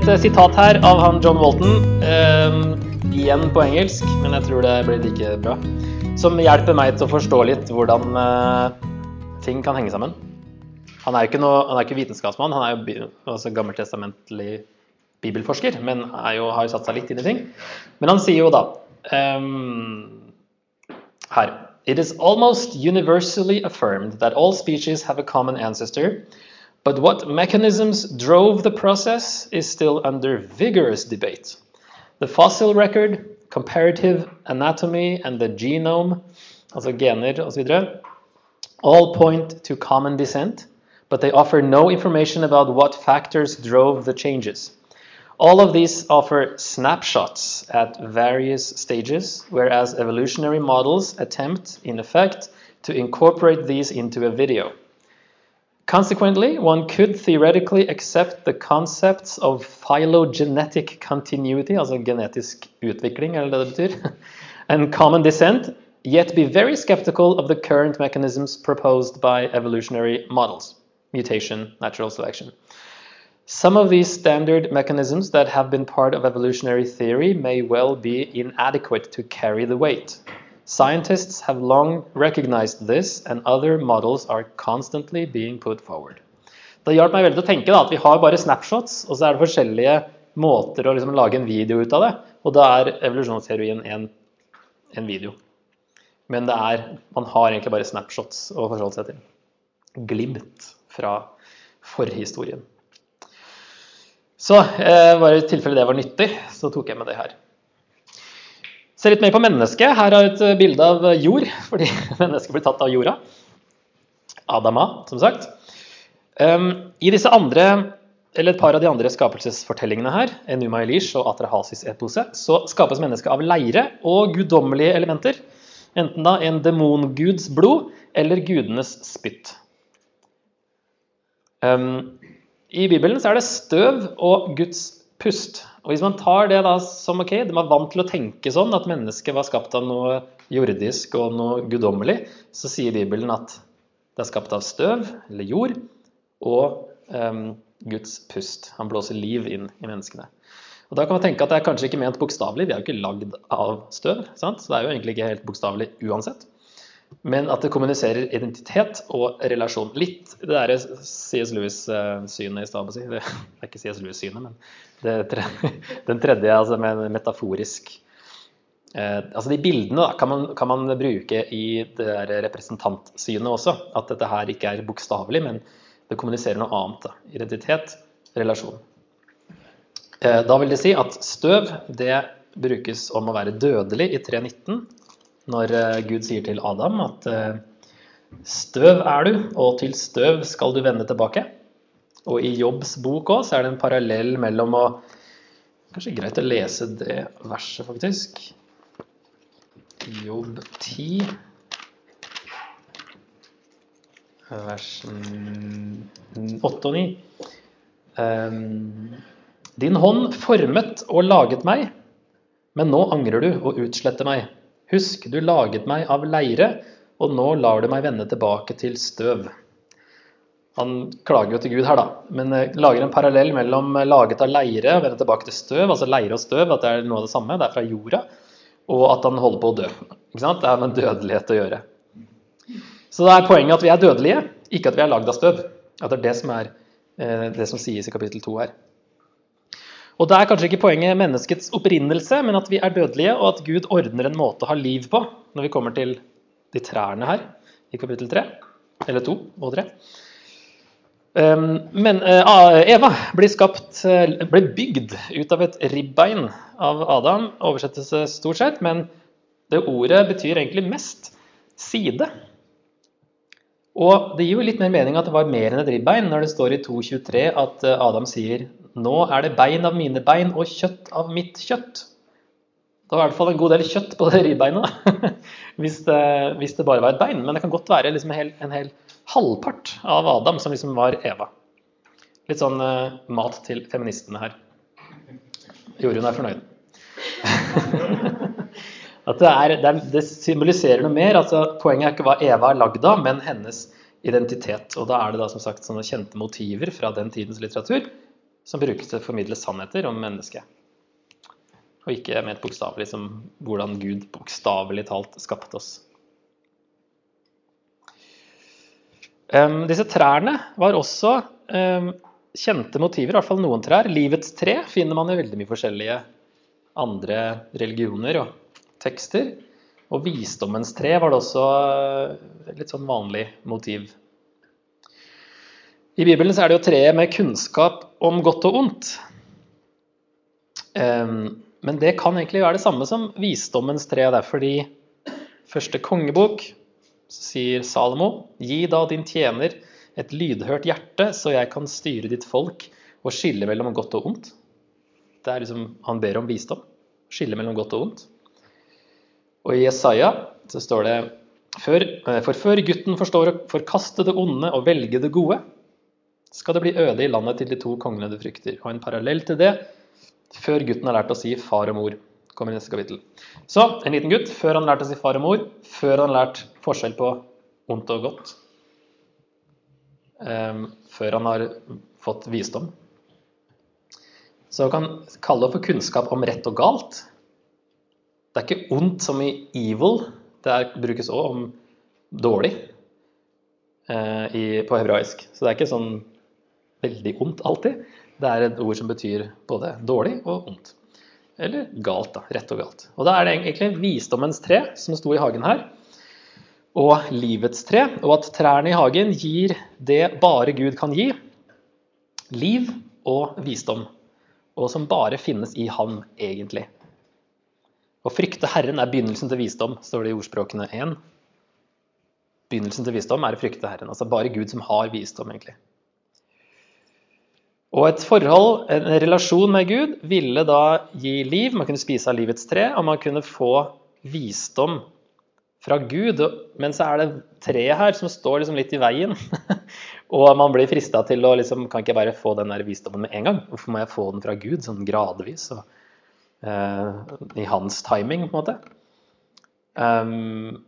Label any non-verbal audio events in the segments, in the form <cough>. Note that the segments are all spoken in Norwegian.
et eh, sitat her av han John Walton. eh, igjen på engelsk, men jeg tror det blir like bra. Som hjelper meg til å forstå litt hvordan uh, ting kan henge sammen. Han er jo ikke, noe, er ikke vitenskapsmann, han er jo altså gammeltestamentlig bibelforsker, men jo, har jo satt seg litt inn i ting. Men han sier jo da um, her It is almost universally affirmed that all species have a common ancestor, but what mechanisms drove the process is still under vigorous debate. The fossil record, comparative anatomy, and the genome, altså gener osv., all point to common descent, but they offer no information about what factors drove the changes. All of these offer snapshots at various stages, whereas evolutionary models attempt, in effect, to incorporate these into a video. Consequently, one could theoretically accept the concepts of phylogenetic continuity, altså genetisk utvikling, eller det betyr, <laughs> and common descent, yet be very skeptical of the current mechanisms proposed by evolutionary models mutation, natural selection. Some of these standard mechanisms that have been part of evolutionary theory may well be inadequate to carry the weight. Scientists have long recognized this, and other models are constantly being put forward. Det hjalp meg veldig å tenke da, at vi har bare snapshots, og så er det forskjellige måter å liksom lage en video ut av det. Og da er evolusjonsteorien en, en video. Men er, man har egentlig bare snapshots å forholde seg til. Glimt fra forhistorien. Så eh, bare i tilfelle det var nyttig, så tok jeg med det her. Se litt mer på mennesket. Her er et eh, bilde av jord, <laughs> fordi mennesket blir tatt av jorda. Adama, som sagt. Um, I disse andre, eller et par av de andre skapelsesfortellingene her, Enuma Elish og Atrahasis epose, så skapes mennesket av leire og guddommelige elementer. Enten da en demonguds blod eller gudenes spytt. Um, I Bibelen så er det støv og Guds pust. Og Hvis man tar det da som ok, de er vant til å tenke sånn at mennesket var skapt av noe jordisk og noe guddommelig, så sier Bibelen at det er skapt av støv, eller jord, og um, Guds pust. Han blåser liv inn i menneskene. Og Da kan man tenke at det er kanskje ikke ment bokstavelig, vi er jo ikke lagd av støv. Sant? Så det er jo egentlig ikke helt bokstavelig uansett. Men at det kommuniserer identitet og relasjon. Litt det derre C.S. Lewis-synet i stad. Det er ikke C.S. Lewis-synet, men det <laughs> den tredje, altså med metaforisk eh, Altså de bildene da, kan, man, kan man bruke i det der representantsynet også. At dette her ikke er bokstavelig, men det kommuniserer noe annet. Da. Identitet, relasjon. Eh, da vil det si at støv det brukes om å være dødelig i 319 når eh, Gud sier til Adam at eh, støv er du, og til støv skal du vende tilbake. Og i Jobbs bok òg er det en parallell mellom å Kanskje greit å lese det verset, faktisk. Jobb 10, vers 8 og 9. Ehm, Din hånd formet og laget meg, men nå angrer du og utsletter meg. Husk, du laget meg av leire, og nå lar du meg vende tilbake til støv. Han klager jo til Gud her, da, men eh, lager en parallell mellom eh, laget av leire og vende tilbake til støv, altså leire og støv, at det er noe av det samme, det er fra jorda, og at han holder på å dø. Ikke sant? Det har med dødelighet å gjøre. Så det er poenget at vi er dødelige, ikke at vi er lagd av støv. At det er det som, er, eh, det som sies i kapittel 2 her. Og da er kanskje ikke poenget menneskets opprinnelse, men at vi er dødelige, og at Gud ordner en måte å ha liv på når vi kommer til de trærne her i kapittel 3, eller 2 og 3. Um, men uh, Eva blir, skapt, uh, blir bygd ut av et ribbein av Adam, oversettes det stort sett, men det ordet betyr egentlig mest side. Og det gir jo litt mer mening at det var mer enn et ribbein når det står i 2.23 at uh, Adam sier nå er det bein av mine bein og kjøtt av mitt kjøtt. Det var i hvert fall en god del kjøtt på det ribbeinet, <laughs> hvis, det, hvis det bare var et bein. Men det kan godt være liksom en, hel, en hel halvpart av Adam som liksom var Eva. Litt sånn uh, mat til feministene her. Jorunn er fornøyd. <laughs> Det, er, det, er, det, symboliserer noe mer. altså Poenget er ikke hva Eva er lagd av, men hennes identitet. Og da er det da som sagt sånne kjente motiver fra den tidens litteratur som brukes til å formidle sannheter om mennesket. Og ikke med et bokstavelig som hvordan Gud bokstavelig talt skapte oss. Um, disse trærne var også um, kjente motiver, i hvert fall noen trær. Livets tre finner man i veldig mye forskjellige andre religioner og tekster. Og visdommens tre var det også uh, litt sånn vanlig motiv. I Bibelen er det jo treet med kunnskap om godt og ondt. Um, men det kan egentlig være det samme som visdommens tre. Det er fordi første kongebok sier Salomo, gi da din tjener et lydhørt hjerte, så jeg kan styre ditt folk og skille mellom godt og ondt. Det er liksom, Han ber om visdom. Skille mellom godt og ondt. Og i Jesaja så står det for, eh, for før gutten forstår å forkaste det onde og velge det gode, skal det bli øde i landet til de to kongene du frykter. Og en parallell til det før gutten har lært å si far og mor. kommer i neste kapittel. Så en liten gutt før han har lært å si far og mor, før han har lært forskjell på ondt og godt. Um, før han har fått visdom. Så kan kalle det for kunnskap om rett og galt. Det er ikke ondt som i evil. Det er, brukes òg om dårlig eh, i, på hebraisk. Så det er ikke sånn veldig ondt alltid. Det er et ord som betyr både dårlig og ondt. Eller galt, da. Rett og galt. Og da er det egentlig visdommens tre som sto i hagen her, og livets tre. Og at trærne i hagen gir det bare Gud kan gi. Liv og visdom. Og som bare finnes i Han, egentlig. Å frykte Herren er begynnelsen til visdom, står det i ordspråkene 1. Begynnelsen til visdom er å frykte Herren. Altså bare Gud som har visdom, egentlig. Og et forhold, en relasjon med Gud, ville da gi liv. Man kunne spise av livets tre, og man kunne få visdom fra Gud. Men så er det treet her som står liksom litt i veien. <laughs> og man blir frista til å liksom Kan ikke jeg bare få den der visdommen med en gang? Hvorfor må jeg få den fra Gud sånn gradvis? Og, uh, I hans timing, på en måte. Um,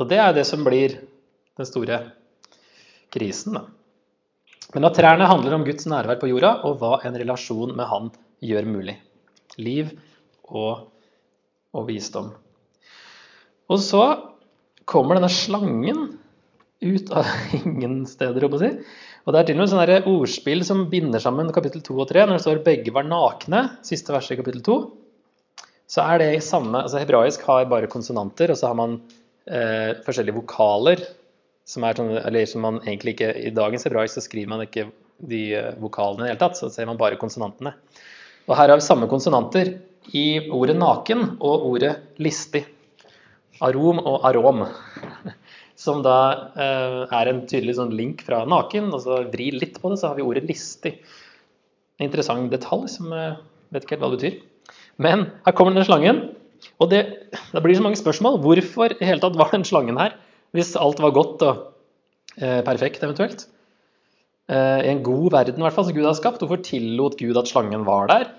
og det er det som blir den store krisen, da. Men at trærne handler om Guds nærvær på jorda, og hva en relasjon med Han gjør mulig. Liv og, og visdom. Og så kommer denne slangen ut av <laughs> ingen steder, å si. Og det er til og med sånne ordspill som binder sammen kapittel 2 og 3. Når det står 'begge var nakne', siste verset i kapittel 2, så er det samme altså Hebraisk har bare konsonanter, og så har man eh, forskjellige vokaler som, sånn, som man egentlig ikke I dagens hebraisk så skriver man ikke de eh, vokalene i det hele tatt, så ser man bare konsonantene. Og her har vi samme konsonanter i ordet naken og ordet listig. Arom og arom. <laughs> Som da eh, er en tydelig sånn link fra naken, og så vri litt på det, så har vi ordet listig. En interessant detalj som eh, vet ikke helt hva det betyr. Men her kommer den slangen. Og det, det blir så mange spørsmål. Hvorfor i hele tatt var den slangen her? Hvis alt var godt og eh, perfekt, eventuelt. Eh, I en god verden, i hvert fall, som Gud har skapt. Hvorfor tillot Gud at slangen var der?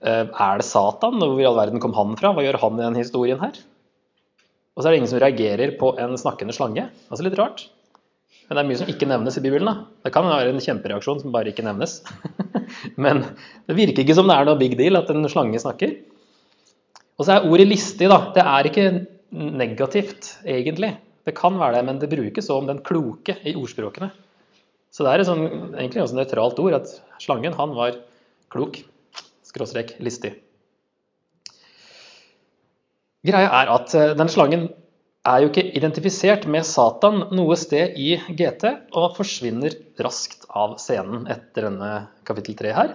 Eh, er det Satan? Hvor i all verden kom han fra? Hva gjør han i denne historien her? Og så er det ingen som reagerer på en snakkende slange. Altså litt rart. Men det er mye som ikke nevnes i Bibelen. Da. Det kan være en kjempereaksjon som bare ikke nevnes. <laughs> Men det virker ikke som det er noe big deal at en slange snakker. Og så er ordet listig, da. Det er ikke negativt, egentlig. Det kan være det, men det brukes òg om den kloke i ordspråkene. Så det er et sånn, egentlig et nøytralt ord at slangen, han var klok. Skråstrek listig. Greia er at eh, den slangen er jo ikke identifisert med Satan noe sted i GT, og forsvinner raskt av scenen etter denne kapittel 3 her.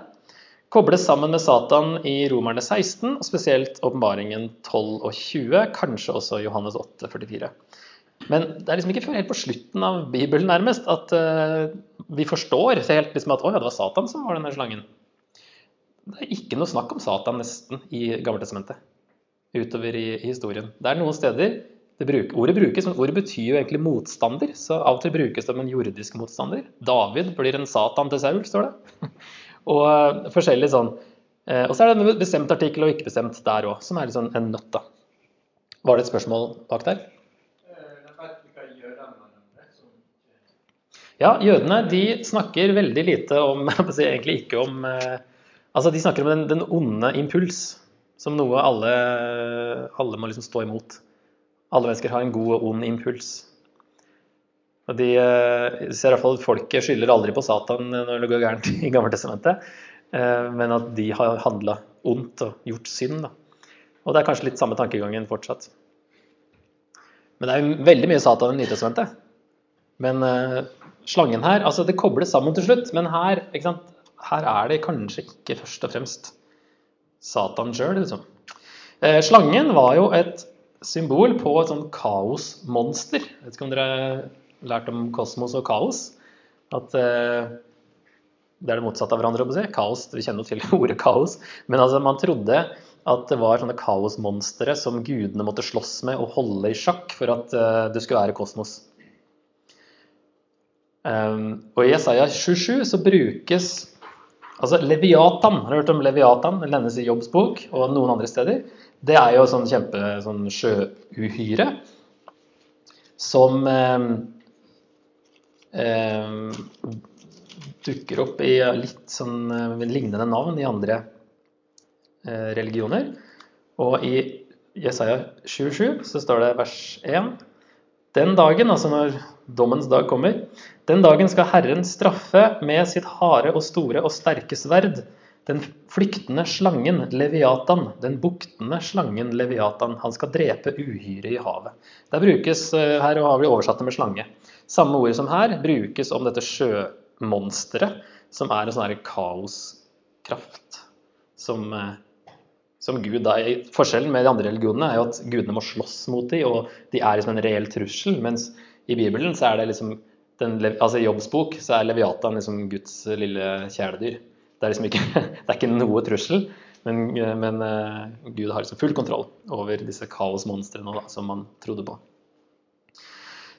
Kobles sammen med Satan i Romerne 16, og spesielt åpenbaringen 12 og 20, kanskje også Johannes 8, 44. Men det er liksom ikke før helt på slutten av Bibelen nærmest at uh, vi forstår helt liksom at å, ja, det var Satan som var denne slangen. Det er ikke noe snakk om Satan nesten i Gammeltestamentet utover i, i, historien. Det er noen steder bruk, ordet brukes, men ordet betyr jo egentlig motstander. Så av og til brukes det om en jordisk motstander. David blir en Satan til Saul, står det. <laughs> og uh, forskjellig sånn. Uh, og så er det en bestemt artikkel og ikke bestemt der òg, som er sånn en nøtt. Var det et spørsmål bak der? Ja, jødene de snakker veldig lite om <laughs> Egentlig ikke om eh, Altså, de snakker om den, den onde impuls som noe alle, alle må liksom stå imot. Alle mennesker har en god og ond impuls. Og de eh, ser i hvert fall at Folket skylder aldri på Satan når det går gærent i Gammeltestamentet, eh, men at de har handla ondt og gjort synd. Da. Og det er kanskje litt samme tankegangen fortsatt. Men det er jo veldig mye Satan i Nytestamentet. Men uh, slangen her altså Det kobles sammen til slutt, men her, her er det kanskje ikke først og fremst Satan sjøl, liksom. Uh, slangen var jo et symbol på et sånn kaosmonster. Vet ikke om dere har lært om kosmos og kaos? At uh, det er det motsatte av hverandre. å Si. Kaos, Vi kjenner jo til <laughs> ordet kaos. Men altså, man trodde at det var sånne kaosmonstre som gudene måtte slåss med og holde i sjakk for at det skulle være kosmos. Um, og I Jesaja 27 så brukes altså Leviatan. Har du hørt om Leviatan? Den nevnes i Jobbs bok og noen andre steder. Det er jo sånn kjempe sånn sjøuhyre som um, um, dukker opp i litt sånn uh, lignende navn i andre uh, religioner. Og i Jesaja 27 så står det vers 1 Den dagen, altså når dommens dag kommer. Den dagen skal Herren straffe med sitt harde og store og sterke sverd den flyktende slangen Leviatan, den buktende slangen Leviatan. Han skal drepe uhyret i havet. Der brukes, her og har vi oversatt det med slange. Samme ord som her brukes om dette sjømonsteret, som er en sånn kaoskraft som eh, som Gud da, Forskjellen med de andre religionene er jo at gudene må slåss mot dem, og de er liksom en reell trussel. Mens i Bibelen så er det liksom den, altså I Jobbs bok så er Leviatan liksom Guds lille kjæledyr. Det er liksom ikke, <laughs> det er ikke noe trussel, men, men uh, Gud har liksom full kontroll over disse kaosmonstrene som man trodde på.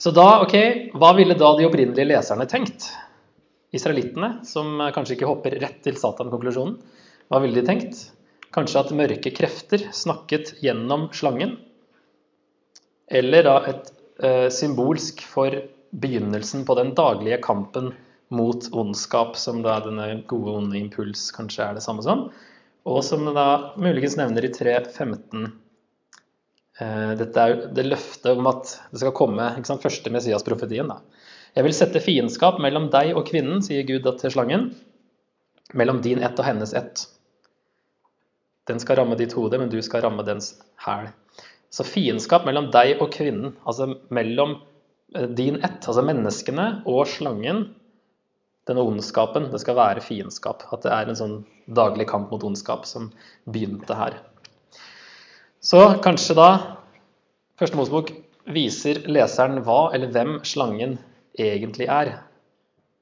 Så da, ok, hva ville da de opprinnelige leserne tenkt? Israelittene, som kanskje ikke hopper rett til Satan-konklusjonen, hva ville de tenkt? Kanskje at mørke krefter snakket gjennom slangen? Eller da et Eh, symbolsk for begynnelsen på den daglige kampen mot ondskap, som da denne gode, onde impuls kanskje er det samme som. Og som det da muligens nevner i 3.15. Eh, dette er det løftet om at det skal komme ikke sant, første Messias-profetien. Jeg vil sette fiendskap mellom deg og kvinnen, sier Gud til slangen. Mellom din ett og hennes ett. Den skal ramme ditt hode, men du skal ramme dens hæl. Så fiendskap mellom deg og kvinnen, altså mellom eh, din ett, altså menneskene, og slangen, denne ondskapen, det skal være fiendskap. At det er en sånn daglig kamp mot ondskap som begynte her. Så kanskje da Første Mosebok viser leseren hva eller hvem slangen egentlig er.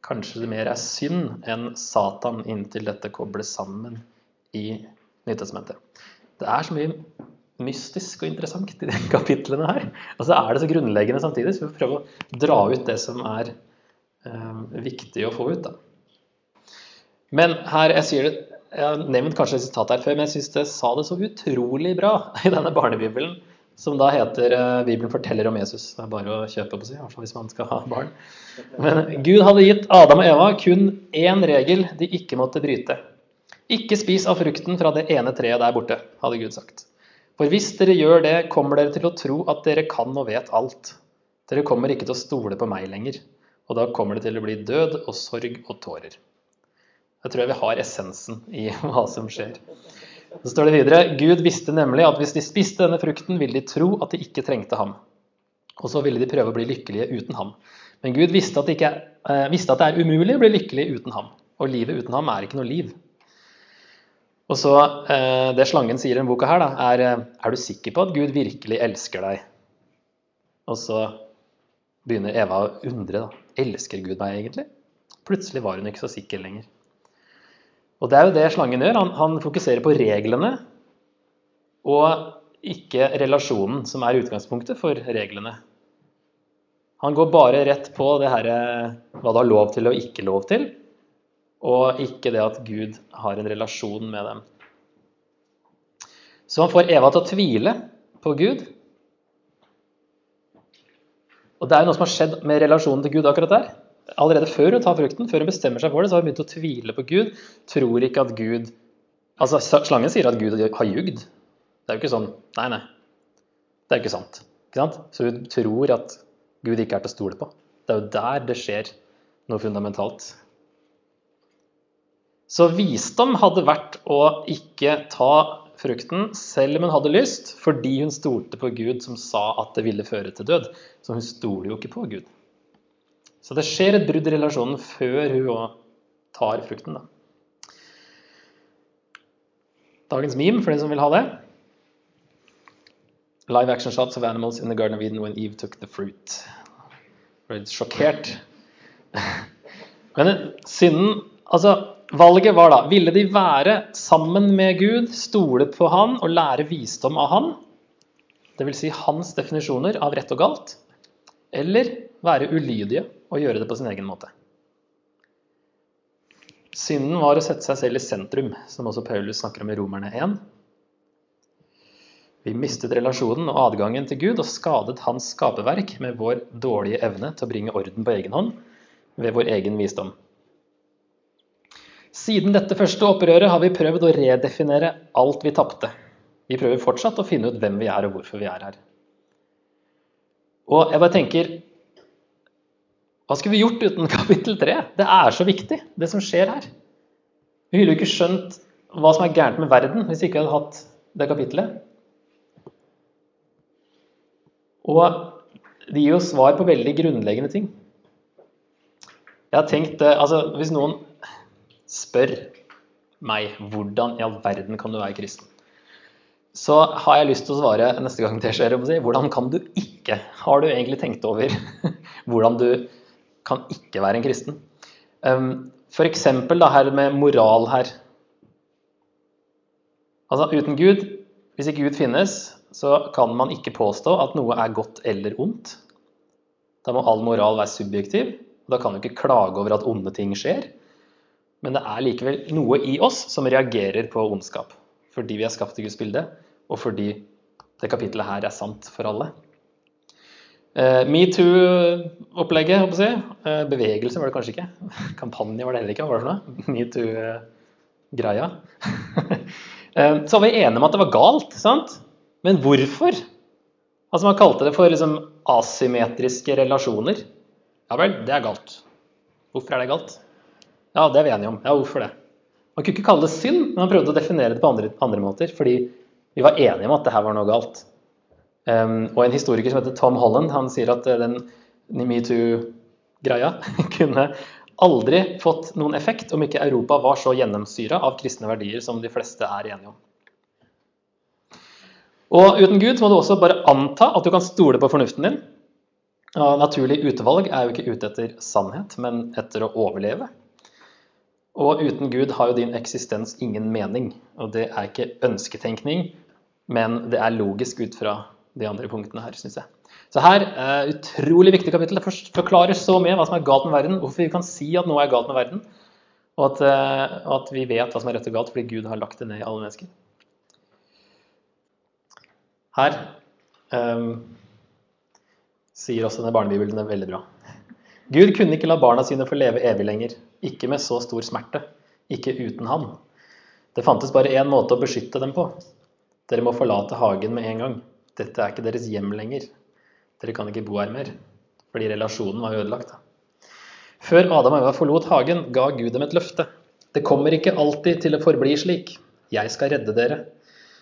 Kanskje det mer er synd enn Satan inntil dette kobles sammen i Nytestamentet. Det er så mye mystisk og interessant i de <laughs> kapitlene her. Og så er det så grunnleggende samtidig, så vi får prøve å dra ut det som er eh, viktig å få ut. Da. Men her, jeg sier det, jeg har nevnt kanskje et sitat her før, men jeg syns det sa det så utrolig bra <laughs> i denne barnebibelen, som da heter eh, 'Bibelen forteller om Jesus'. Det er bare å kjøpe på seg, i hvert fall hvis man skal ha barn. Men Gud hadde gitt Adam og Eva kun én regel de ikke måtte bryte. Ikke spis av frukten fra det ene treet der borte, hadde Gud sagt. For hvis dere gjør det, kommer dere til å tro at dere kan og vet alt. Dere kommer ikke til å stole på meg lenger, og da kommer det til å bli død og sorg og tårer. Jeg tror jeg vi har essensen i <laughs> hva som skjer. Så står det videre Gud visste nemlig at hvis de spiste denne frukten, ville de tro at de ikke trengte ham. Og så ville de prøve å bli lykkelige uten ham. Men Gud visste at, det, ikke, eh, visste at det er umulig å bli lykkelig uten ham. Og livet uten ham er ikke noe liv. Og så eh, Det slangen sier i denne boka, her, da, er eh, Er du sikker på at Gud virkelig elsker deg? Og så begynner Eva å undre. da, Elsker Gud meg egentlig? Plutselig var hun ikke så sikker lenger. Og det er jo det slangen gjør. Han, han fokuserer på reglene og ikke relasjonen, som er utgangspunktet for reglene. Han går bare rett på det her, eh, hva du har lov til og ikke lov til og ikke det at Gud har en relasjon med dem. Så han får Eva til å tvile på Gud. Og det er jo noe som har skjedd med relasjonen til Gud akkurat der. allerede før hun tar frukten, før hun bestemmer seg for det, så har hun begynt å tvile på Gud. Tror ikke at Gud Altså, slangen sier at Gud har jugd. Det er jo ikke sånn Nei, nei. Det er jo ikke sant. Ikke sant? Så hun tror at Gud ikke er til å stole på. Det er jo der det skjer noe fundamentalt. Så visdom hadde vært å ikke ta frukten selv om hun hadde lyst, fordi hun stolte på Gud som sa at det ville føre til død. Så hun stoler jo ikke på Gud. Så det skjer et brudd i relasjonen før hun òg tar frukten. Da. Dagens meme, for de som vil ha det. Live action shots of animals in the Garden of Eden when Eve took the fruit. Ble sjokkert. <laughs> Men synden Altså, valget var da Ville de være sammen med Gud, stole på Han og lære visdom av Han? Dvs. Si hans definisjoner av rett og galt? Eller være ulydige og gjøre det på sin egen måte. Synden var å sette seg selv i sentrum, som også Paulus snakker om i Romerne 1. Vi mistet relasjonen og adgangen til Gud og skadet hans skaperverk med vår dårlige evne til å bringe orden på egen hånd ved vår egen visdom. Siden dette første opprøret har vi prøvd å redefinere alt vi tapte. Vi prøver fortsatt å finne ut hvem vi er og hvorfor vi er her. Og jeg bare tenker hva skulle vi gjort uten <laughs> kapittel 3? Det er så viktig, det som skjer her. Vi ville jo ikke skjønt hva som er gærent med verden hvis vi ikke hadde hatt det kapittelet. Og det gir jo svar på veldig grunnleggende ting. Jeg har tenkt, eh, altså Hvis noen spør meg hvordan i all verden kan du være kristen, så har jeg lyst til å svare neste gang det skjer. Hvordan kan du ikke? Har du egentlig tenkt over <laughs> hvordan du kan ikke være en kristen. Um, F.eks. her med moral her. Altså uten Gud, hvis ikke Gud finnes, så kan man ikke påstå at noe er godt eller ondt. Da må all moral være subjektiv. Da kan du ikke klage over at onde ting skjer. Men det er likevel noe i oss som reagerer på ondskap. Fordi vi er skapt i Guds bilde, og fordi det kapitlet her er sant for alle. Uh, Metoo-opplegget, håper jeg. Uh, bevegelse var det kanskje ikke. <laughs> Kampanje var det heller ikke. Hva var det for noe? <laughs> Metoo-greia. uh, <laughs> så var vi enige om at det var galt, sant? Men hvorfor? Altså Man kalte det for liksom, asymmetriske relasjoner. Ja vel, det er galt. Hvorfor er det galt? Ja, det er vi enige om. Ja, hvorfor det? Man kunne ikke kalle det synd, men man prøvde å definere det på andre, andre måter. Fordi vi var enige om at det her var noe galt. Um, og en historiker som heter Tom Holland, han sier at eh, den metoo-greia <laughs> kunne aldri fått noen effekt om ikke Europa var så gjennomsyra av kristne verdier som de fleste er enige om. Og uten Gud må du også bare anta at du kan stole på fornuften din. Naturlig utvalg er jo ikke ute etter sannhet, men etter å overleve. Og uten Gud har jo din eksistens ingen mening. Og det er ikke ønsketenkning, men det er logisk ut fra de andre punktene her, syns jeg. Så her er uh, utrolig viktig kapittel. Det forklarer så mye hva som er galt med verden, hvorfor vi kan si at noe er galt med verden, og at, uh, at vi vet hva som er rett og galt fordi Gud har lagt det ned i alle mennesker. Her um, sier også denne barnebibelen det veldig bra. Gud kunne ikke la barna sine få leve evig lenger, ikke med så stor smerte, ikke uten han. Det fantes bare én måte å beskytte dem på. Dere må forlate hagen med en gang. Dette er ikke deres hjem lenger. Dere kan ikke bo her mer. Fordi relasjonen var ødelagt. Før Adam og Eva forlot hagen, ga Gud dem et løfte. Det kommer ikke alltid til å forbli slik. Jeg skal redde dere.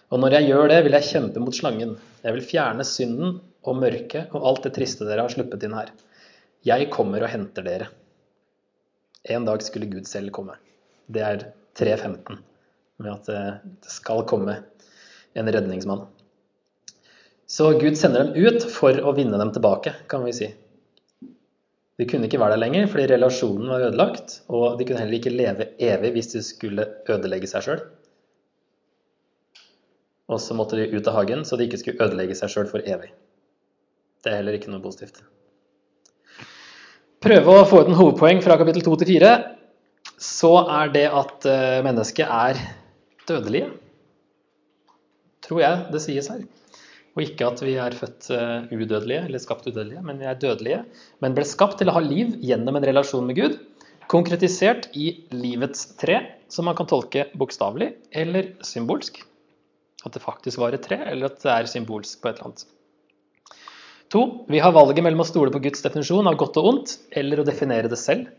Og når jeg gjør det, vil jeg kjempe mot slangen. Jeg vil fjerne synden og mørket og alt det triste dere har sluppet inn her. Jeg kommer og henter dere. En dag skulle Gud selv komme. Det er 3.15, med at det skal komme en redningsmann. Så Gud sender dem ut for å vinne dem tilbake, kan vi si. De kunne ikke være der lenger fordi relasjonen var ødelagt, og de kunne heller ikke leve evig hvis de skulle ødelegge seg sjøl. Og så måtte de ut av hagen så de ikke skulle ødelegge seg sjøl for evig. Det er heller ikke noe positivt. Prøve å få ut en hovedpoeng fra kapittel 2 til 4, så er det at eh, mennesket er dødelige. Tror jeg det sies her. Og ikke at vi er født eh, udødelige eller skapt udødelige, men vi er dødelige. Men ble skapt til å ha liv gjennom en relasjon med Gud, konkretisert i livets tre, som man kan tolke bokstavelig eller symbolsk. At det faktisk var et tre, eller at det er symbolsk på et eller annet. To, vi har valget mellom å stole på Guds definisjon av godt og ondt, eller å definere det selv,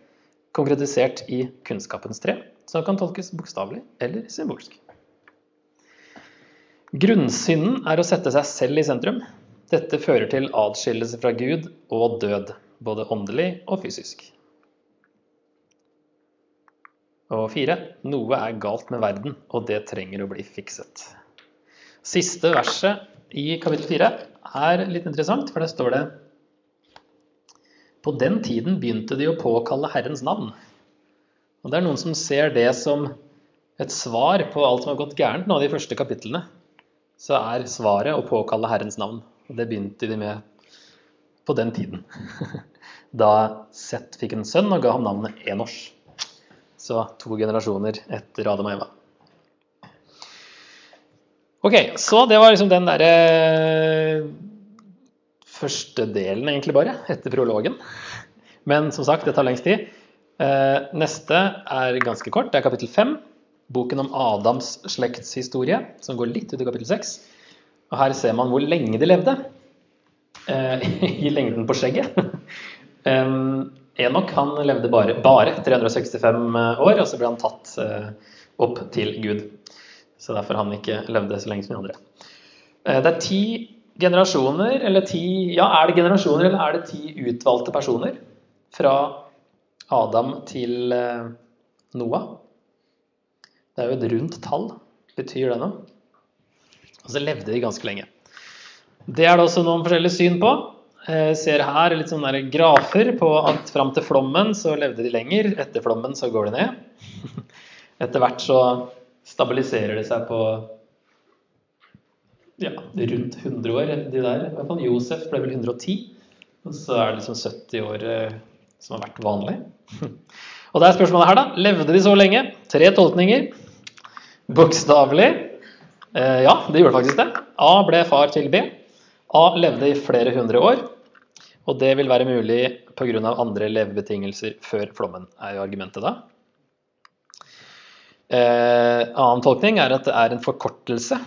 konkretisert i kunnskapens tre, som kan tolkes bokstavelig eller symbolsk. Grunnsynden er å sette seg selv i sentrum. Dette fører til adskillelse fra Gud og død, både åndelig og fysisk. Og fire, noe er galt med verden, og det trenger å bli fikset. Siste verset i kapittel fire er litt interessant, for der står det På den tiden begynte de å påkalle Herrens navn. Og det er noen som ser det som et svar på alt som har gått gærent nå de første kapitlene så er svaret å påkalle Herrens navn. Og det begynte de med på den tiden. <laughs> Da Seth fikk en sønn og ga ham navnet Enosh. Så to generasjoner etter Adam og Eva. Ok, så det var liksom den derre første delen, egentlig bare, etter prologen. Men som sagt, det tar lengst tid. Eh, neste er ganske kort. Det er kapittel fem boken om Adams slektshistorie, som går litt ut i kapittel 6. Og her ser man hvor lenge de levde, eh, <laughs> i lengden på skjegget. <laughs> Enok han levde bare, bare, 365 år, og så ble han tatt eh, opp til Gud. Så derfor han ikke levde så lenge som de andre. Eh, det er ti generasjoner, eller ti Ja, er det generasjoner, eller er det ti utvalgte personer? Fra Adam til eh, Noah. Det er jo et rundt tall. Betyr det noe? Og så levde de ganske lenge. Det er det også noen forskjellige syn på. Jeg ser her litt sånne grafer på at fram til flommen så levde de lenger. Etter flommen så går de ned. <laughs> Etter hvert så stabiliserer det seg på ja, rundt 100 år. De der. I hvert fall Josef ble vel 110. Og så er det liksom 70 år eh, som har vært vanlig. <laughs> Og det er spørsmålet her, da. Levde de så lenge? Tre tolkninger. Bokstavelig. Eh, ja, det gjorde faktisk det. A ble far til B. A levde i flere hundre år. Og det vil være mulig pga. andre levebetingelser før flommen, er jo argumentet da. Eh, annen tolkning er at det er en forkortelse.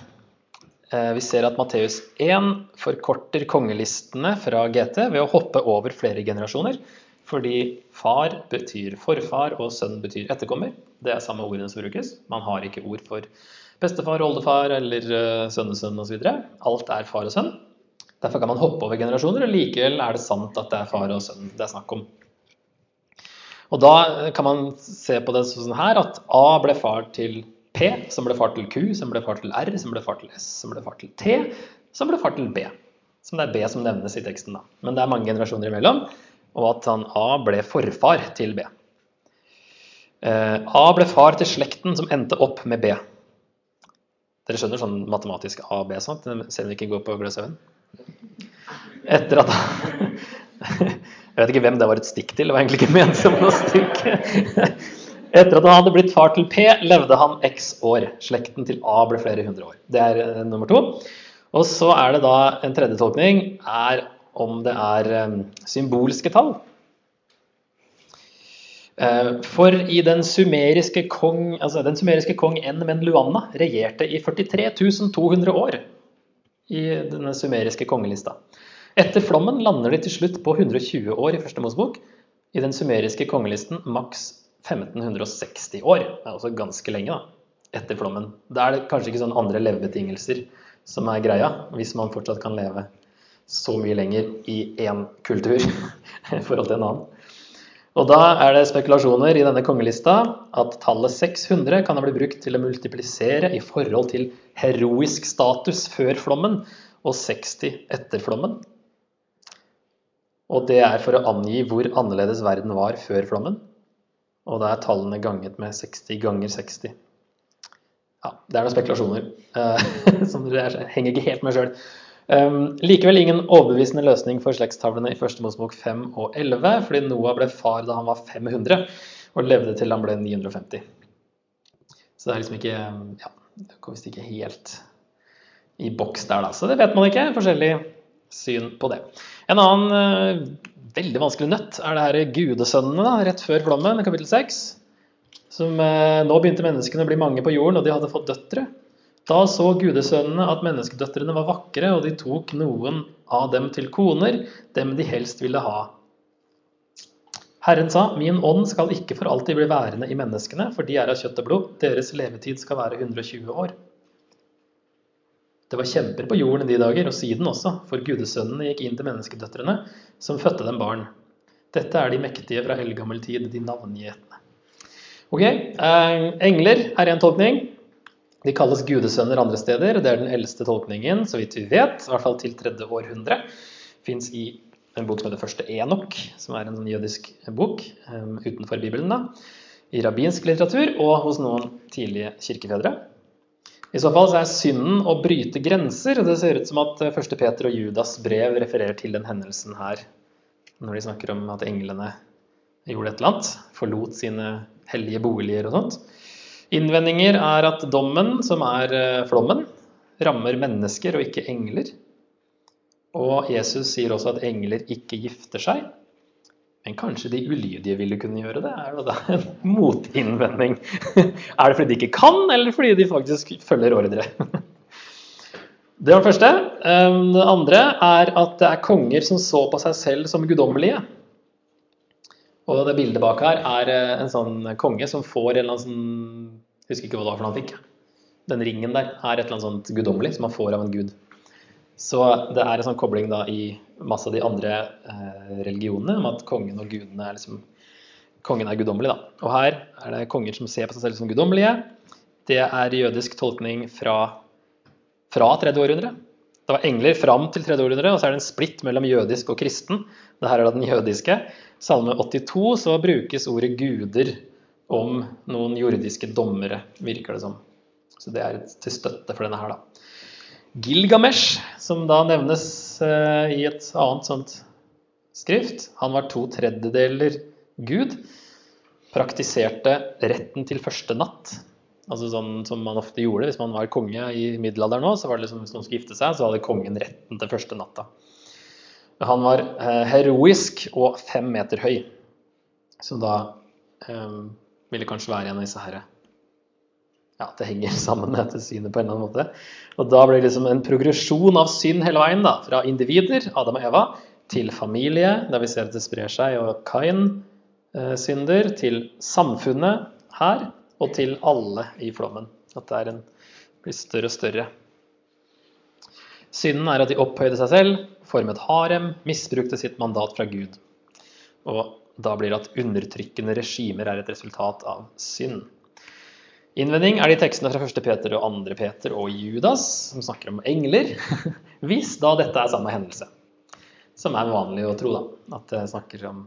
Eh, vi ser at Matteus 1 forkorter kongelistene fra GT ved å hoppe over flere generasjoner. Fordi far betyr forfar, og sønn betyr etterkommer. Det er samme ordene som brukes. Man har ikke ord for bestefar, oldefar eller uh, sønnesønn osv. Alt er far og sønn. Derfor kan man hoppe over generasjoner, og likevel er det sant at det er far og sønn det er snakk om. Og da kan man se på det sånn her at A ble far til P, som ble far til Q, som ble far til R, som ble far til S, som ble far til T, som ble far til B. Som det er B som nevnes i teksten, da. Men det er mange generasjoner imellom og at han A ble forfar til B. Eh, A ble far til slekten som endte opp med B. Dere skjønner sånn matematisk A og B, sant? selv om vi ikke går på Gløshaugen? Etter at <laughs> Jeg vet ikke hvem det var et stikk til, det var egentlig ikke ment som noe stikk. Etter at han hadde blitt far til P, levde han x år. Slekten til A ble flere hundre år. Det er eh, nummer to. Og så er det da en tredje tolkning. Er om det er eh, symbolske tall. Eh, for i den sumeriske kong, altså den sumeriske kong N. Luanna regjerte i 43 200 år i denne sumeriske kongelista. Etter flommen lander de til slutt på 120 år i første Mosebok. I den sumeriske kongelisten maks 1560 år. Det er også ganske lenge da, etter flommen. Da er det kanskje ikke sånne andre levebetingelser som er greia, hvis man fortsatt kan leve så mye lenger i én kultur <laughs> i forhold til en annen. Og da er det spekulasjoner i denne kongelista at tallet 600 kan ha blitt brukt til å multiplisere i forhold til heroisk status før flommen og 60 etter flommen. Og det er for å angi hvor annerledes verden var før flommen. Og da er tallene ganget med 60 ganger 60. Ja, det er noen spekulasjoner uh, <laughs> som dere henger ikke helt med sjøl. Um, likevel ingen overbevisende løsning for slektstavlene i første Mosebok 5 og 11, fordi Noah ble far da han var 500 og levde til han ble 950. Så det er liksom ikke Ja, det går visst ikke helt i boks der, da. Så det vet man ikke. Forskjellig syn på det. En annen eh, veldig vanskelig nøtt er det her gudesønnene da, rett før flommen, kapittel 6. Som eh, Nå begynte menneskene å bli mange på jorden, og de hadde fått døtre. Da så gudesønnene at menneskedøtrene var vakre, og de tok noen av dem til koner, dem de helst ville ha. Herren sa, min ånd skal ikke for alltid bli værende i menneskene, for de er av kjøtt og blod, deres levetid skal være 120 år. Det var kjemper på jorden i de dager, og siden også, for gudesønnene gikk inn til menneskedøtrene, som fødte dem barn. Dette er de mektige fra eldgammel tid, de navngjetne. Ok, eh, Engler er en tolkning. De kalles gudesønner andre steder. Det er den eldste tolkningen, så vidt vi vet, i hvert fall til tredje århundre. Fins i en bok som heter Første Enok, som er en sånn jødisk bok um, utenfor Bibelen. da, I rabbinsk litteratur og hos noen tidlige kirkefedre. I så fall så er synden å bryte grenser. og Det ser ut som at 1. Peter og Judas brev refererer til den hendelsen her. Når de snakker om at englene gjorde et eller annet. Forlot sine hellige boliger og sånt. Innvendinger er at dommen, som er eh, flommen, rammer mennesker og ikke engler. Og Jesus sier også at engler ikke gifter seg. Men kanskje de ulydige ville kunne gjøre det? Er det en motinnvending? <laughs> Er det fordi de ikke kan, eller fordi de faktisk følger ordre? <laughs> Det var det første. Ehm, det andre er at det er konger som så på seg selv som guddommelige. Og det bildet bak her er eh, en sånn konge som får en eller annen sånn Jeg husker ikke hva det var for noe han fikk. Den ringen der er et eller annet sånt guddommelig som han får av en gud. Så det er en sånn kobling da i masse av de andre eh, religionene om at kongen og gudene er liksom Kongen er guddommelig, da. Og her er det konger som ser på seg selv som guddommelige. Det er jødisk tolkning fra, fra tredje århundre. Det var engler fram til tredje århundre, og så er det en splitt mellom jødisk og kristen. Det her er da den jødiske. Salme 82 så brukes ordet guder om noen jordiske dommere, virker det som. Så det er til støtte for denne her, da. Gilgamesh, som da nevnes eh, i et annet sånt skrift, han var to tredjedeler gud, praktiserte retten til første natt. Altså sånn som man ofte gjorde hvis man var konge i middelalderen òg. Liksom, hvis noen skulle gifte seg, så hadde kongen retten til første natta. Han var eh, heroisk og fem meter høy. Som da um, ville kanskje være en av disse herre ja, det henger <laughs> sammen med dette synet på en eller annen måte. Og da blir det liksom en progresjon av synd hele veien, da, fra individer, Adam og Eva, til familie, der vi ser at det sprer seg, og Kain-synder, til samfunnet her, og til alle i flommen. At det en, blir større og større. Synden er at de opphøyde seg selv, formet harem, misbrukte sitt mandat fra Gud. Og da blir det at undertrykkende regimer er et resultat av synd. Innvending er de tekstene fra 1. Peter og 2. Peter og Judas som snakker om engler, <laughs> hvis da dette er samme hendelse. Som er vanlig å tro, da. At det snakker om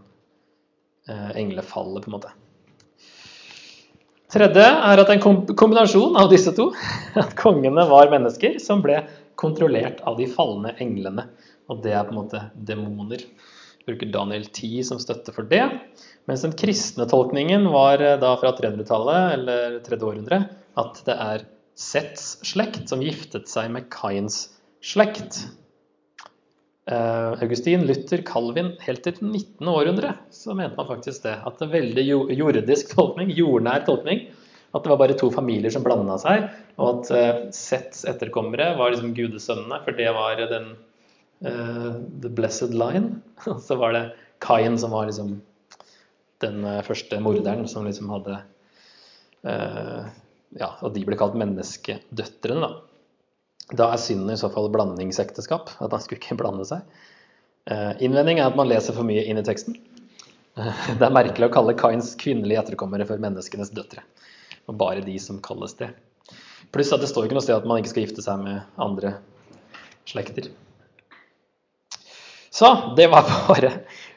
eh, englefallet, på en måte. Tredje er at en kombinasjon av disse to, <laughs> at kongene var mennesker som ble kontrollert av de falne englene. Og det er på en måte demoner. Bruker Daniel 10 som støtte for det. Mens den kristne tolkningen var eh, da fra 300-tallet, eller tredje århundre, at det er Sets slekt som giftet seg med Kains slekt. Uh, Augustin, Luther, Calvin Helt til 19. århundre så mente man faktisk det. At er veldig jordisk tolkning, jordnær tolkning, at det var bare to familier som blanda seg, og at uh, Sets etterkommere var liksom gudesønnene, for det var den uh, the blessed line. <laughs> Så var det Kain som var liksom den eh, første morderen som liksom hadde uh, Ja, og de ble kalt menneskedøtrene, da. Da er synden i så fall blandingsekteskap. At han skulle ikke blande seg. Uh, innvending er at man leser for mye inn i teksten. <laughs> Det er merkelig å kalle Kains kvinnelige etterkommere for menneskenes døtre. Og bare de som kalles det. Pluss at det står ikke noe sted at man ikke skal gifte seg med andre slekter. Så det var bare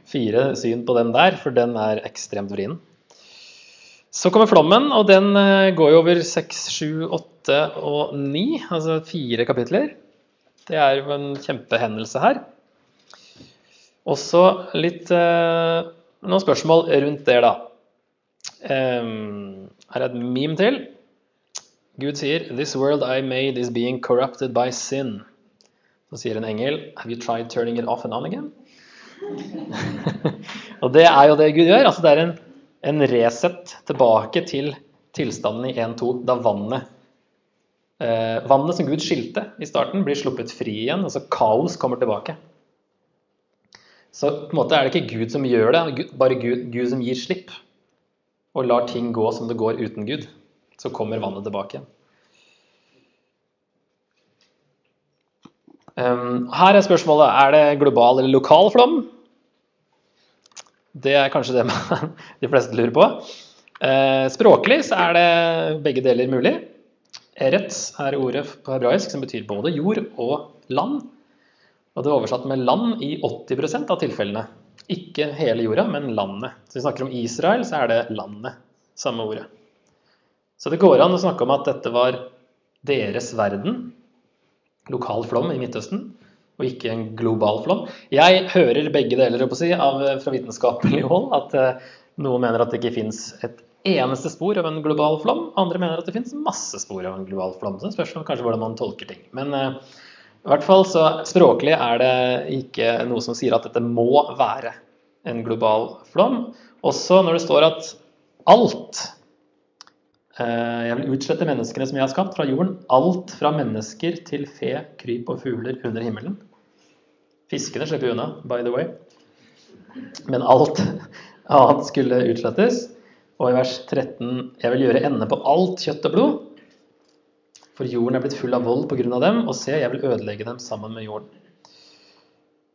fire syn på den der, for den er ekstremt vrien. Så kommer flommen, og den eh, går jo over seks, sju, åtte og ni, altså fire kapitler. Det er jo en kjempehendelse her. Også litt eh, noen spørsmål rundt det, da. Um, her er et meme til. Gud sier 'This world I made is being corrupted by sin'. Så sier en engel 'Have you tried turning it off and on again?' <laughs> og det er jo det Gud gjør. altså Det er en, en reset tilbake til tilstanden i 1-2, da vannet eh, Vannet som Gud skilte i starten, blir sluppet fri igjen. altså Kaos kommer tilbake. Så på en måte er det ikke Gud som gjør det, bare Gud, Gud som gir slipp. Og lar ting gå som det går uten Gud. Så kommer vannet tilbake igjen. Her er spørsmålet er det global eller lokal flom. Det er kanskje det <laughs> de fleste lurer på. Uh, språklig så er det begge deler mulig. Eretz er ordet på hebraisk som betyr både jord og land. Og det er oversatt med land i 80% av tilfellene. Ikke hele jorda, men landet. Så vi snakker om Israel, så er det landet. Samme ordet. Så det går an å snakke om at dette var deres verden, lokal flom i Midtøsten, og ikke en global flom. Jeg hører begge deler si, av, fra vitenskapelig hold. At eh, noen mener at det ikke fins et eneste spor av en global flom. Andre mener at det fins masse spor av en global flom. Så det spørs kanskje hvordan man tolker ting. Men eh, i hvert fall så språklig er det ikke noe som sier at dette må være en global flom. Også når det står at alt Eh, jeg vil utslette menneskene som jeg har skapt fra jorden. Alt fra mennesker til fe, kryp og fugler under himmelen. Fiskene slipper unna, by the way. Men alt <laughs> annet skulle utslettes. Og i vers 13.: Jeg vil gjøre ende på alt kjøtt og blod. For jorden er blitt full av vold pga. dem, og se, jeg vil ødelegge dem sammen med jorden.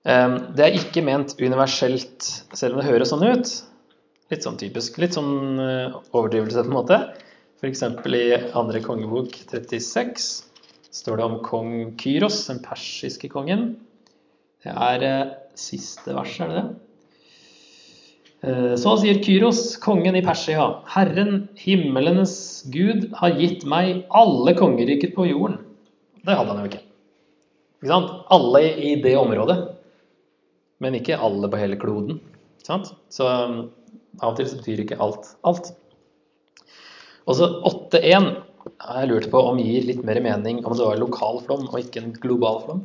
Eh, det er ikke ment universelt, selv om det høres sånn ut. Litt sånn typisk. Litt sånn eh, overdrivelse, på en måte. F.eks. i andre kongebok 36 står det om kong Kyros, den persiske kongen. Det er eh, siste vers, er det det? Eh, så sier Kyros, kongen i Persia, Herren, himmelenes Gud, har gitt meg alle kongeriker på jorden. Det hadde han jo ikke. ikke sant? Alle i det området, men ikke alle på hele kloden. Ikke sant? Så um, av og til så betyr ikke alt alt. Og så 8.1 har jeg lurt på om gir litt mer mening om det var lokal flom og ikke en global flom.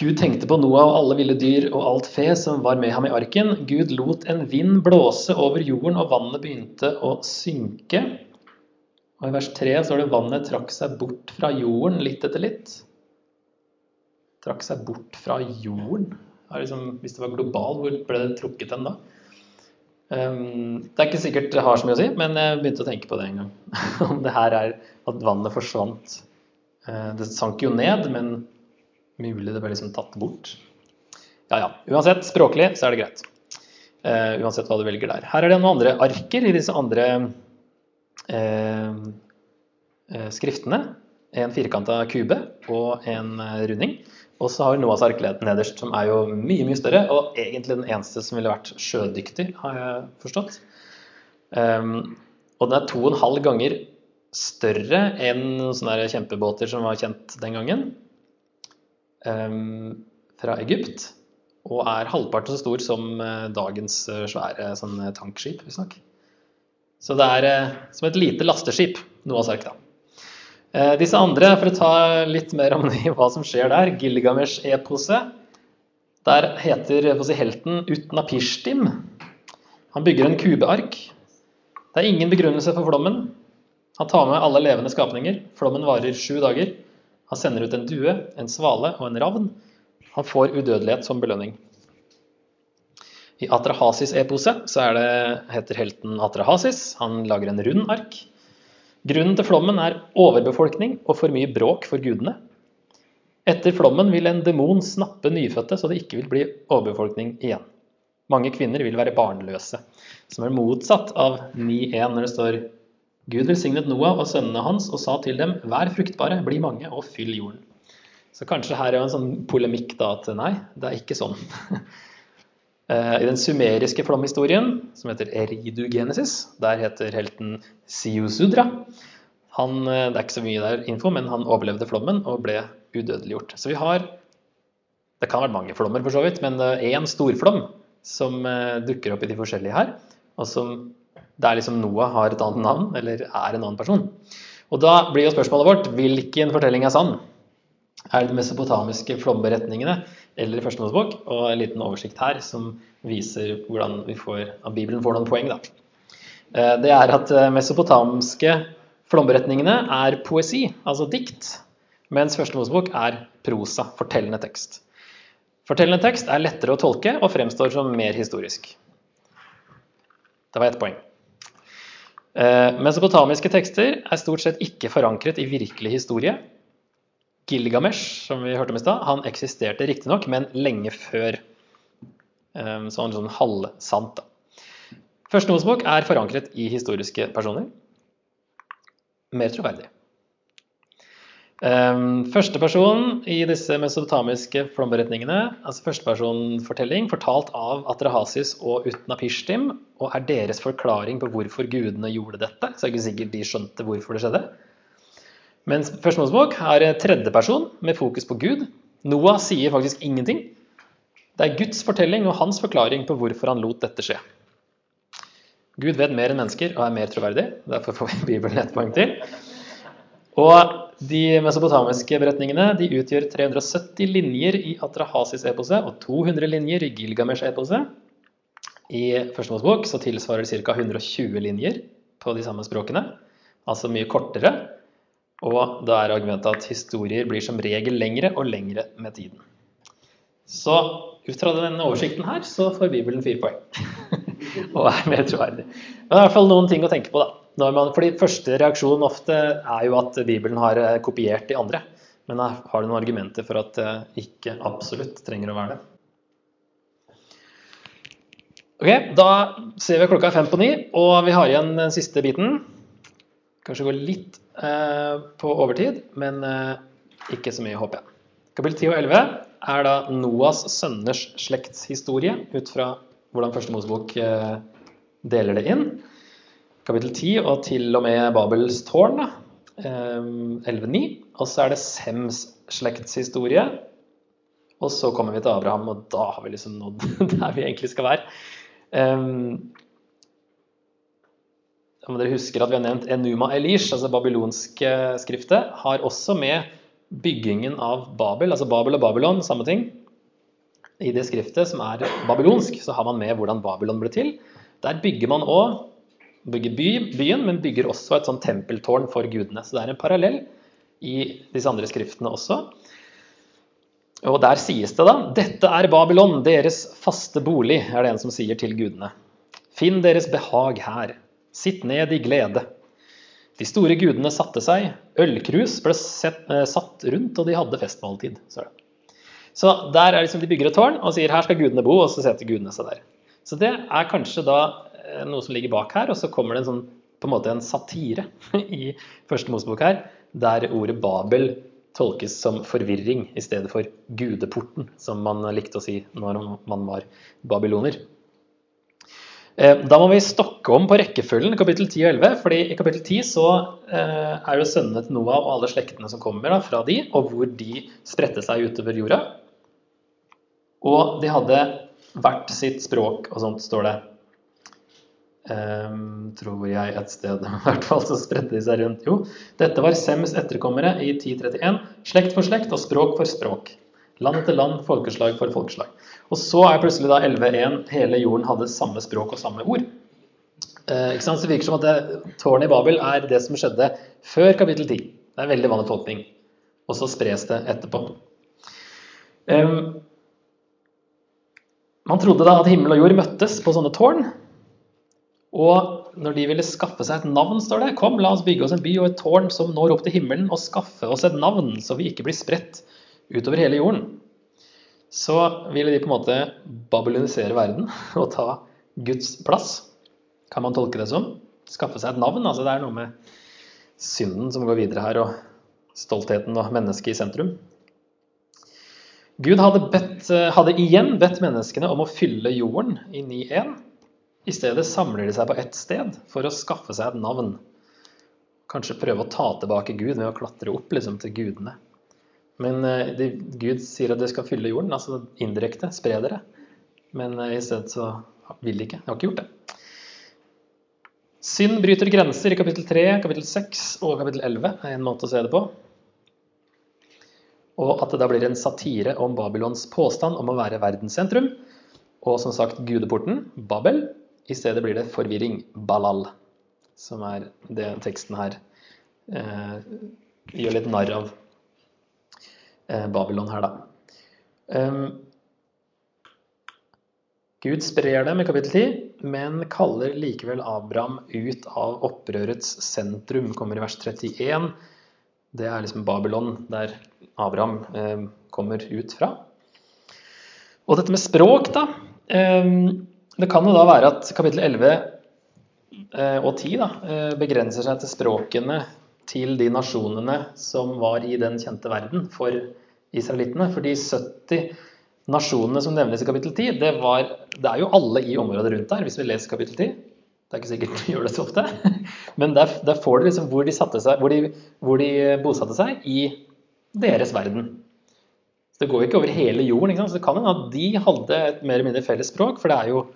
Gud tenkte på Noah og alle ville dyr og alt fe som var med ham i arken. Gud lot en vind blåse over jorden, og vannet begynte å synke. Og I vers 3 står det vannet trakk seg bort fra jorden litt etter litt. Trakk seg bort fra jorden. Liksom, hvis det var global, hvor ble det trukket hen da? Um, det er ikke sikkert det har så mye å si, men jeg begynte å tenke på det en gang. <laughs> Om det her er at vannet forsvant. Uh, det sank jo ned, men mulig det ble liksom tatt bort. Ja ja. Uansett, språklig så er det greit. Uh, uansett hva du velger der. Her er det noen andre arker i disse andre uh, skriftene. En firkanta kube og en runding. Og så har vi Noahs ark nederst, som er jo mye mye større, og egentlig den eneste som ville vært sjødyktig, har jeg forstått. Um, og den er to og en halv ganger større enn sånne kjempebåter som var kjent den gangen, um, fra Egypt. Og er halvparten så stor som uh, dagens uh, svære sånn, tankskip, visstnok. Så det er uh, som et lite lasteskip, Noahs ark, da. Eh, disse andre, for å ta litt mer om <laughs> hva som skjer der, Gilgamesh-eposet. Der heter si, helten Utnapishtim. Han bygger en kubeark. Det er ingen begrunnelse for flommen. Han tar med alle levende skapninger. Flommen varer sju dager. Han sender ut en due, en svale og en ravn. Han får udødelighet som belønning. I Atrahasis-eposet så det, heter helten Atrahasis. Han lager en rund ark. Grunnen til flommen er overbefolkning og for mye bråk for gudene. Etter flommen vil en demon snappe nyfødte så det ikke vil bli overbefolkning igjen. Mange kvinner vil være barnløse, som er motsatt av 9.1 når det står Gud velsignet Noah og sønnene hans og sa til dem, vær fruktbare, bli mange og fyll jorden. Så kanskje her er en sånn polemikk da at nei, det er ikke sånn. <laughs> Eh, I den sumeriske flomhistorien, som heter Eridugenesis, der heter helten Siusudra. Han, eh, det er ikke så mye der info, men han overlevde flommen og ble udødeliggjort. Så vi har Det kan ha vært mange flommer, for så vidt, men én storflom som eh, dukker opp i de forskjellige her. Og som der liksom Noah har et annet navn, eller er en annen person. Og da blir jo spørsmålet vårt hvilken fortelling er sann? Er det de mesopotamiske flomberetningene eller Første Mosebok? Og en liten oversikt her som viser hvordan vi får, at Bibelen får noen poeng. da. Eh, det er at eh, mesopotamiske flomberetningene er poesi, altså dikt, mens Første Mosebok er prosa, fortellende tekst. Fortellende tekst er lettere å tolke og fremstår som mer historisk. Det var ett poeng. Eh, mesopotamiske tekster er stort sett ikke forankret i virkelig historie. Gilgamesh, som vi hørte om i stad, han eksisterte riktignok, men lenge før. Eh, så han er sånn halvsant. da. Første Mosebok er forankret i historiske personer. Mer troverdig. Første person i disse mesopotamiske flomberetningene, altså førstepersonfortelling, fortalt av Atrahasis og Utnapishtim, og er deres forklaring på hvorfor gudene gjorde dette. Så er ikke sikkert de skjønte hvorfor det skjedde. Mens Første Mosebok er tredjeperson med fokus på Gud. Noah sier faktisk ingenting. Det er Guds fortelling og hans forklaring på hvorfor han lot dette skje. Gud vet mer enn mennesker og er mer troverdig. Derfor får vi Bibelen et poeng til. Og de mesopotamiske beretningene de utgjør 370 linjer i Atrahasis-eposet og 200 linjer i Gilgamesh-eposet. I Første Mosebok tilsvarer det ca. 120 linjer på de samme språkene, altså mye kortere. Og da er argumentet at historier blir som regel lengre og lengre med tiden. Så ut fra denne oversikten her så får Bibelen fire poeng. <laughs> og er mer troverdig. Men det er i hvert fall noen ting å tenke på, da. Man, fordi første reaksjon ofte er jo at Bibelen har eh, kopiert de andre. Men har du noen argumenter for at det ikke absolutt trenger å være det? Ok, Da ser vi klokka er fem på ni, og vi har igjen den siste biten. Kanskje gå litt eh, på overtid, men eh, ikke så mye, håper jeg. Kapittel 10 og 11 er da Noas sønners slektshistorie, ut fra hvordan Første Mosebok eh, deler det inn kapittel 10 og til og med Babels tårn, 11.9. Ehm, og så er det Sems slektshistorie. Og så kommer vi til Abraham, og da har vi liksom nådd <laughs> der vi egentlig skal være. Om dere husker at vi har nevnt Enuma Elish, altså babylonske skriftet, har også med byggingen av Babel, altså Babel og Babylon, samme ting. I det skriftet som er babylonsk, så har man med hvordan Babylon ble til. Der bygger man òg bygger by, byen, men bygger også et sånn tempeltårn for gudene. Så det er en parallell i disse andre skriftene også. Og der sies det da Dette er Babylon, deres faste bolig, er det en som sier til gudene. Finn deres behag her. Sitt ned i glede. De store gudene satte seg. Ølkrus ble sett, eh, satt rundt, og de hadde festmåltid. Så, så der er liksom de bygger et tårn og sier her skal gudene bo, og så setter gudene seg der. Så det er kanskje da Eh, noe som ligger bak her, og så kommer det en sånn på en måte en satire <laughs> i første Mosebok her, der ordet Babel tolkes som forvirring i stedet for gudeporten, som man likte å si når man var babyloner. Eh, da må vi stokke om på rekkefølgen i kapittel 10 og 11, fordi i kapittel 10 så eh, er det sønnene til Noah og alle slektene som kommer fra de, og hvor de spredte seg utover jorda. Og de hadde hvert sitt språk og sånt, står det. Um, tror jeg et sted. <laughs> I hvert fall så spredte de seg rundt. Jo, dette var Sems etterkommere i 1031. Slekt for slekt og språk for språk. Land etter land, folkeslag for folkeslag. Og så er plutselig da 11.1 hele jorden hadde samme språk og samme ord. Eh, ikke sant? Så det virker som at tårnet i Babel er det som skjedde før kapittel 10. Det er en veldig vanlig tolkning. Og så spres det etterpå. Um, man trodde da at himmel og jord møttes på sånne tårn. Og når de ville skaffe seg et navn, står det, kom, la oss bygge oss en by og et tårn som når opp til himmelen, og skaffe oss et navn, så vi ikke blir spredt utover hele jorden. Så ville de på en måte babylonisere verden <laughs> og ta Guds plass. Kan man tolke det som? Skaffe seg et navn. altså Det er noe med synden som går videre her, og stoltheten og mennesket i sentrum. Gud hadde, bedt, hadde igjen bedt menneskene om å fylle jorden i 9.1. I stedet samler de seg på ett sted for å skaffe seg et navn. Kanskje prøve å ta tilbake Gud ved å klatre opp liksom, til gudene. Men eh, de, Gud sier at dere skal fylle jorden, altså indirekte. Spre dere. Men eh, i stedet så vil de ikke. De har ikke gjort det. Synd bryter grenser i kapittel 3, kapittel 6 og kapittel 11 er en måte å se det på. Og at det da blir en satire om Babylons påstand om å være verdenssentrum. Og som sagt gudeporten, Babel. I stedet blir det forvirring, Balal, som er det teksten her eh, gjør litt narr av Babylon her, da. Um, Gud sprer dem i kapittel 10, men kaller likevel Abraham ut av opprørets sentrum, kommer i vers 31. Det er liksom Babylon, der Abraham eh, kommer ut fra. Og dette med språk, da. Eh, det kan jo da være at kapittel 11 eh, og 10 da, eh, begrenser seg til språkene til de nasjonene som var i den kjente verden for israelittene. For de 70 nasjonene som nevnes i kapittel 10, det, var, det er jo alle i området rundt der, hvis vi leser kapittel 10. Det er ikke sikkert de <laughs> gjør det så ofte. Men der, der får du liksom hvor de, seg, hvor, de, hvor de, bosatte seg i deres verden. Så Det går jo ikke over hele jorden. Så det kan hende at de hadde et mer eller mindre felles språk, for jo,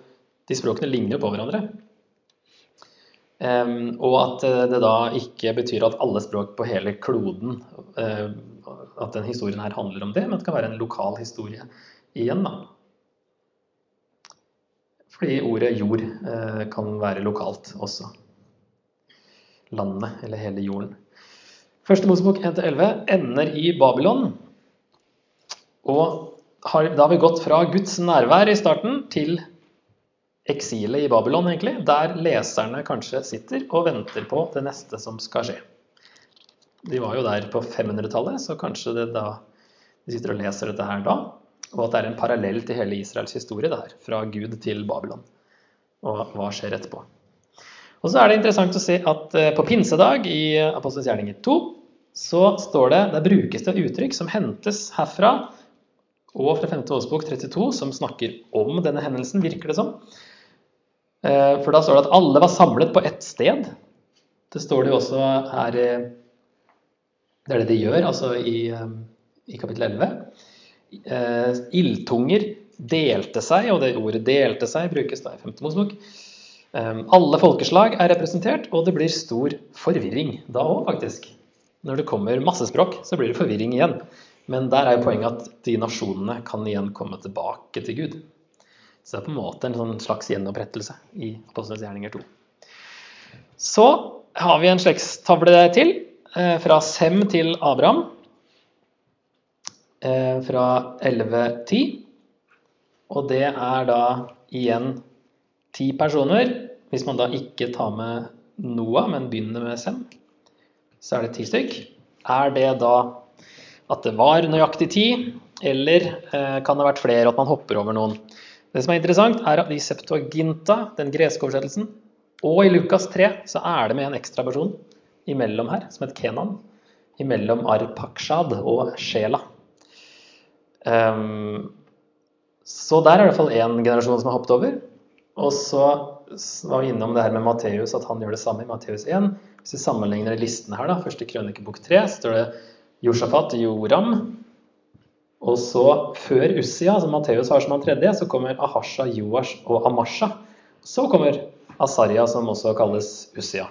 de språkene ligner jo på hverandre. Um, og at eh, det da ikke betyr at alle språk på hele kloden uh, At den historien her handler om det, men at det kan være en lokal historie igjen, da. Fordi ordet jord eh, kan være lokalt også. Landet, eller hele jorden. Første Mosebok 1-11 ender i Babylon. Og har, da har vi gått fra Guds nærvær i starten til eksilet i Babylon, egentlig, der leserne kanskje sitter og venter på det neste som skal skje. De var jo der på 500-tallet, så kanskje det da, de sitter og leser dette her da. Og at det er en parallell til hele Israels historie, det her, fra Gud til Babylon. Og hva skjer etterpå. Og så er det interessant å se at eh, på pinsedag i Apostelens gjerninger 2 så står det, der brukes det uttrykk som hentes herfra og fra 5. årsbok 32, som snakker om denne hendelsen, virker det som. Eh, for da står det at alle var samlet på ett sted. Det står det jo også her Det er det de gjør, altså i, eh, i kapittel 11 eh, ildtunger delte seg, og det ordet 'delte seg' brukes da i 5. Mosebok. Eh, alle folkeslag er representert, og det blir stor forvirring da òg, faktisk. Når det kommer masse språk, så blir det forvirring igjen. Men der er jo poenget at de nasjonene kan igjen komme tilbake til Gud. Så det er på en måte en sånn slags gjenopprettelse i Apostlenes gjerninger 2. Så har vi en slektstavle til, eh, fra Sem til Abraham. Eh, fra 11.10. Og det er da igjen ti personer. Hvis man da ikke tar med Noah, men begynner med Sem, så er det ti stykk. Er det da at det var nøyaktig ti, eller eh, kan det ha vært flere, at man hopper over noen? Det som er interessant, er at i Septuaginta, den greske oversettelsen, og i Lukas 3 så er det med en ekstra person imellom her, som heter Kenan. Imellom Arpakshad og Shela. Um, så der er det i hvert fall én generasjon som har hoppet over. Og så var vi innom det her med Matteus, at han gjør det samme i Matteus 1. Hvis vi sammenligner listene her, da, første krønikebok 3, så står det Josjafat, Joram. Og så før Ussia, som Matteus har som han tredje, så kommer Ahasha, Joash og Amasha. Så kommer Asaria, som også kalles Ussia.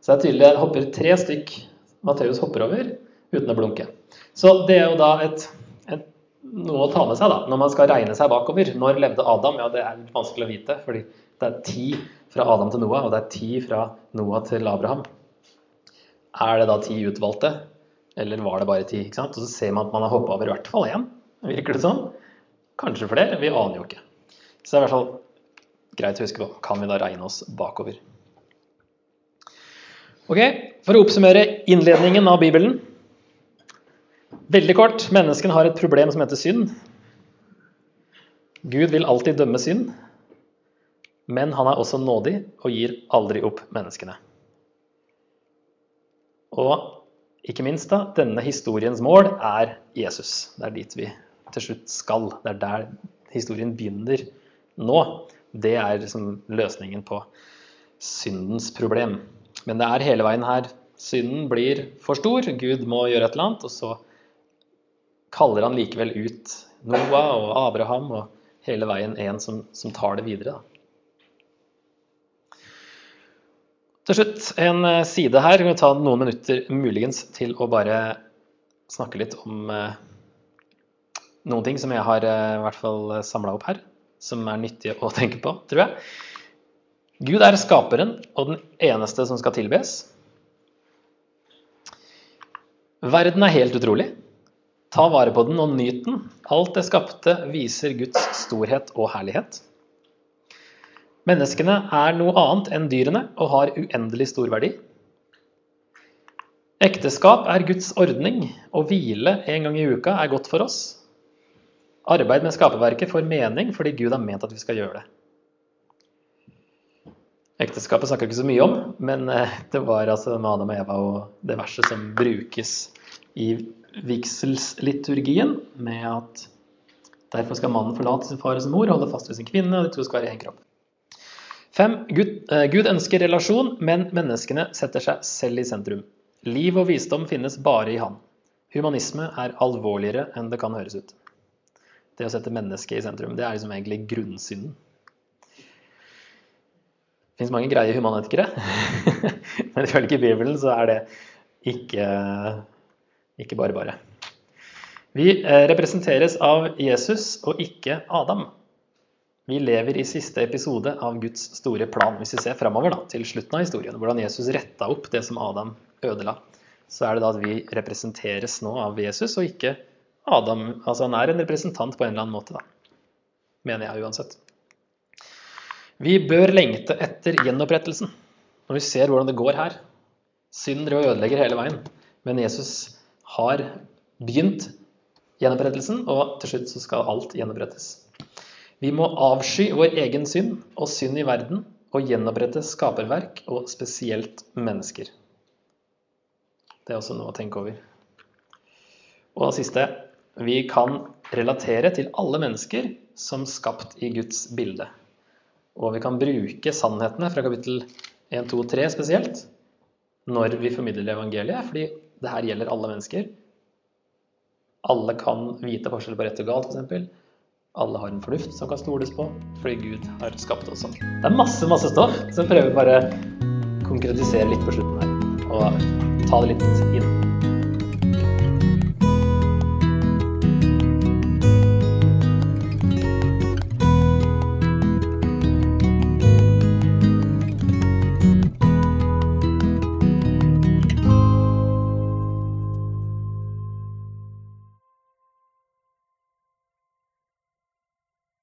Så det er tydelig det hopper tre stykk Matteus hopper over uten å blunke. Så det er jo da et noe å ta med seg da, når man skal regne seg bakover. Når levde Adam? Ja, det er vanskelig å vite. fordi det er ti fra Adam til Noah, og det er ti fra Noah til Abraham. Er det da ti utvalgte, eller var det bare ti? ikke sant? Og så ser man at man har hoppa over i hvert fall én. Virker det sånn? Kanskje flere. Vi aner jo ikke. Så det er i hvert fall greit å huske på. Kan vi da regne oss bakover? Ok, For å oppsummere innledningen av Bibelen Veldig kort. Menneskene har et problem som heter synd. Gud vil alltid dømme synd, men han er også nådig og gir aldri opp menneskene. Og ikke minst, da, denne historiens mål er Jesus. Det er dit vi til slutt skal. Det er der historien begynner nå. Det er liksom løsningen på syndens problem. Men det er hele veien her. Synden blir for stor, Gud må gjøre et eller annet, og så kaller han likevel ut Noah og Abraham og hele veien en som, som tar det videre. Da. Til slutt en eh, side her. Vi kan ta noen minutter muligens til å bare snakke litt om eh, noen ting som jeg har eh, i hvert fall samla opp her, som er nyttige å tenke på, tror jeg. Gud er skaperen og den eneste som skal tilbes. Verden er helt utrolig. Ta vare på den og nyt den. Alt det skapte viser Guds storhet og herlighet. Menneskene er noe annet enn dyrene og har uendelig stor verdi. Ekteskap er Guds ordning, og hvile en gang i uka er godt for oss. Arbeid med skaperverket får mening fordi Gud har ment at vi skal gjøre det. Ekteskapet snakker ikke så mye om, men eh, det var altså med Adam og Eva og det verset som brukes i vigselsliturgien, med at derfor skal mannen forlate sin far og sin mor, holde fast ved sin kvinne, og de to skal være en kropp. Fem, Gud, eh, Gud ønsker relasjon, men menneskene setter seg selv i sentrum. Liv og visdom finnes bare i Han. Humanisme er alvorligere enn det kan høres ut. Det å sette mennesket i sentrum, det er liksom egentlig grunnsynden. Det fins mange greie humanetikere, <laughs> men ifølge Bibelen så er det ikke, ikke bare bare. Vi eh, representeres av Jesus og ikke Adam. Vi lever i siste episode av Guds store plan. Hvis vi ser framover til slutten av historien, hvordan Jesus retta opp det som Adam ødela, så er det da at vi representeres nå av Jesus, og ikke Adam. Altså han er en representant på en eller annen måte, da. Mener jeg uansett. Vi bør lengte etter gjenopprettelsen. Når vi ser hvordan det går her. Synd driver og ødelegger hele veien. Men Jesus har begynt gjenopprettelsen, og til slutt så skal alt gjenopprettes. Vi må avsky vår egen synd og synd i verden og gjenopprette skaperverk og spesielt mennesker. Det er også noe å tenke over. Og det siste vi kan relatere til alle mennesker som skapt i Guds bilde. Og vi kan bruke sannhetene fra kapittel 1, 2, 3 spesielt når vi formidler evangeliet, fordi det her gjelder alle mennesker. Alle kan vite forskjell på rett og galt, f.eks. Alle har en fornuft som kan stoles på, fordi Gud har skapt oss sånn. Det er masse, masse stoff, så jeg prøver bare å konkretisere litt på slutten her. Og ta det litt inn.